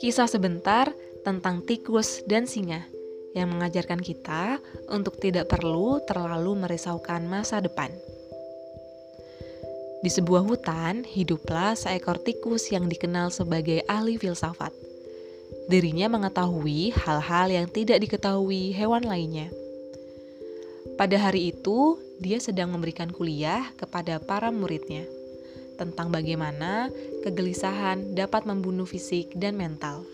Kisah sebentar tentang tikus dan singa yang mengajarkan kita untuk tidak perlu terlalu merisaukan masa depan. Di sebuah hutan, hiduplah seekor tikus yang dikenal sebagai ahli filsafat. Dirinya mengetahui hal-hal yang tidak diketahui hewan lainnya. Pada hari itu, dia sedang memberikan kuliah kepada para muridnya tentang bagaimana kegelisahan dapat membunuh fisik dan mental.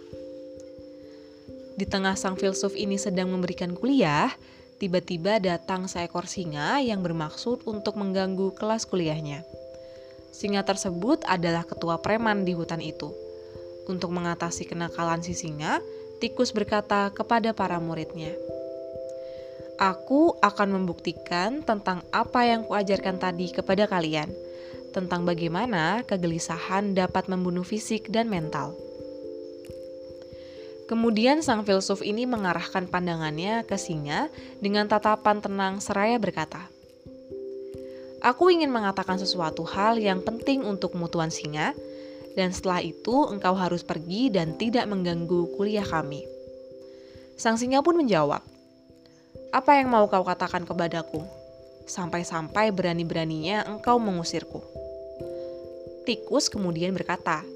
Di tengah sang filsuf ini sedang memberikan kuliah, tiba-tiba datang seekor singa yang bermaksud untuk mengganggu kelas kuliahnya. Singa tersebut adalah ketua preman di hutan itu. Untuk mengatasi kenakalan si singa, tikus berkata kepada para muridnya, Aku akan membuktikan tentang apa yang kuajarkan tadi kepada kalian tentang bagaimana kegelisahan dapat membunuh fisik dan mental. Kemudian sang filsuf ini mengarahkan pandangannya ke singa dengan tatapan tenang seraya berkata, Aku ingin mengatakan sesuatu hal yang penting untuk mutuan singa, dan setelah itu engkau harus pergi dan tidak mengganggu kuliah kami. Sang singa pun menjawab, Apa yang mau kau katakan kepadaku? Sampai-sampai berani-beraninya engkau mengusirku. Tikus kemudian berkata,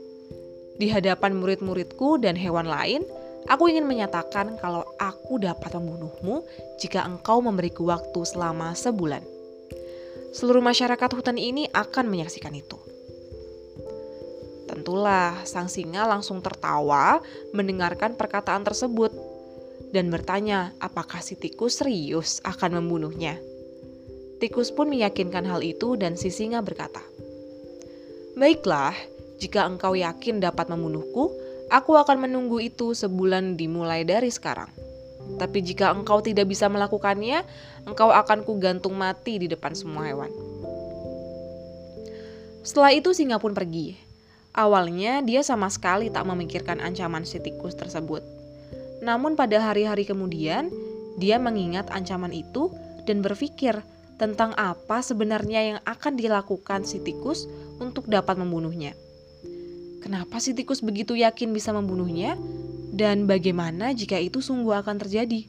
"Di hadapan murid-muridku dan hewan lain, aku ingin menyatakan kalau aku dapat membunuhmu jika engkau memberiku waktu selama sebulan. Seluruh masyarakat hutan ini akan menyaksikan itu." Tentulah, sang singa langsung tertawa mendengarkan perkataan tersebut dan bertanya apakah si tikus serius akan membunuhnya. Tikus pun meyakinkan hal itu dan si singa berkata, Baiklah, jika engkau yakin dapat membunuhku, aku akan menunggu itu sebulan dimulai dari sekarang. Tapi jika engkau tidak bisa melakukannya, engkau akan kugantung mati di depan semua hewan. Setelah itu singa pun pergi. Awalnya dia sama sekali tak memikirkan ancaman si tikus tersebut. Namun pada hari-hari kemudian, dia mengingat ancaman itu dan berpikir tentang apa sebenarnya yang akan dilakukan si tikus untuk dapat membunuhnya. Kenapa si tikus begitu yakin bisa membunuhnya? Dan bagaimana jika itu sungguh akan terjadi?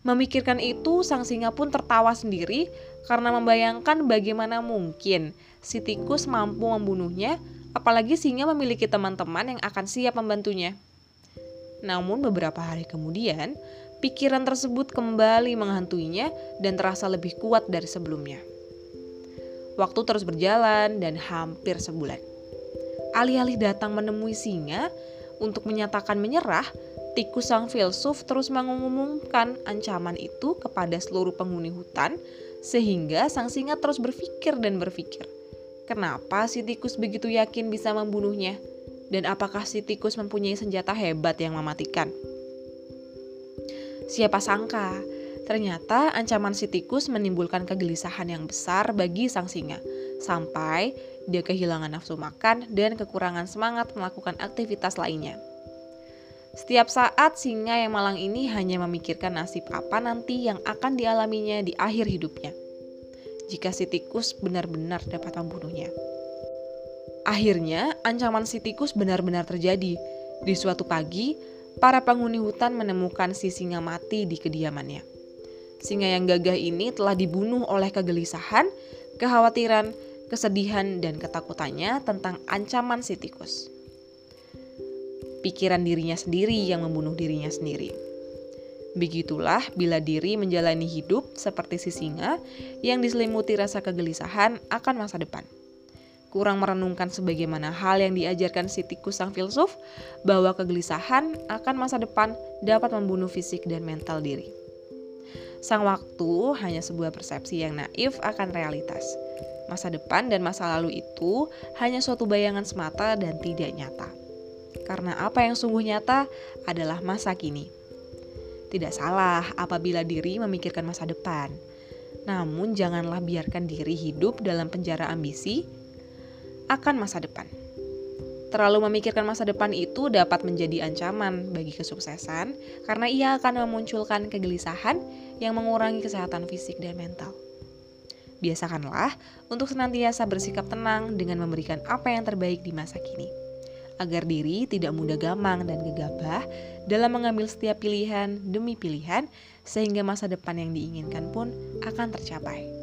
Memikirkan itu, sang singa pun tertawa sendiri karena membayangkan bagaimana mungkin si tikus mampu membunuhnya, apalagi singa memiliki teman-teman yang akan siap membantunya. Namun beberapa hari kemudian, pikiran tersebut kembali menghantuinya dan terasa lebih kuat dari sebelumnya. Waktu terus berjalan dan hampir sebulan. Alih-alih datang menemui singa untuk menyatakan menyerah, tikus sang filsuf terus mengumumkan ancaman itu kepada seluruh penghuni hutan sehingga sang singa terus berpikir dan berpikir. Kenapa si tikus begitu yakin bisa membunuhnya? Dan apakah si tikus mempunyai senjata hebat yang mematikan? Siapa sangka, ternyata ancaman si tikus menimbulkan kegelisahan yang besar bagi sang singa, sampai dia kehilangan nafsu makan dan kekurangan semangat melakukan aktivitas lainnya. Setiap saat singa yang malang ini hanya memikirkan nasib apa nanti yang akan dialaminya di akhir hidupnya. Jika si tikus benar-benar dapat membunuhnya. Akhirnya, ancaman si tikus benar-benar terjadi. Di suatu pagi, para penghuni hutan menemukan si singa mati di kediamannya. Singa yang gagah ini telah dibunuh oleh kegelisahan, kekhawatiran, kesedihan, dan ketakutannya tentang ancaman si tikus. Pikiran dirinya sendiri yang membunuh dirinya sendiri. Begitulah bila diri menjalani hidup seperti si singa yang diselimuti rasa kegelisahan akan masa depan kurang merenungkan sebagaimana hal yang diajarkan si tikus sang filsuf bahwa kegelisahan akan masa depan dapat membunuh fisik dan mental diri. Sang waktu hanya sebuah persepsi yang naif akan realitas. Masa depan dan masa lalu itu hanya suatu bayangan semata dan tidak nyata. Karena apa yang sungguh nyata adalah masa kini. Tidak salah apabila diri memikirkan masa depan. Namun janganlah biarkan diri hidup dalam penjara ambisi akan masa depan. Terlalu memikirkan masa depan itu dapat menjadi ancaman bagi kesuksesan karena ia akan memunculkan kegelisahan yang mengurangi kesehatan fisik dan mental. Biasakanlah untuk senantiasa bersikap tenang dengan memberikan apa yang terbaik di masa kini, agar diri tidak mudah gamang dan gegabah dalam mengambil setiap pilihan demi pilihan, sehingga masa depan yang diinginkan pun akan tercapai.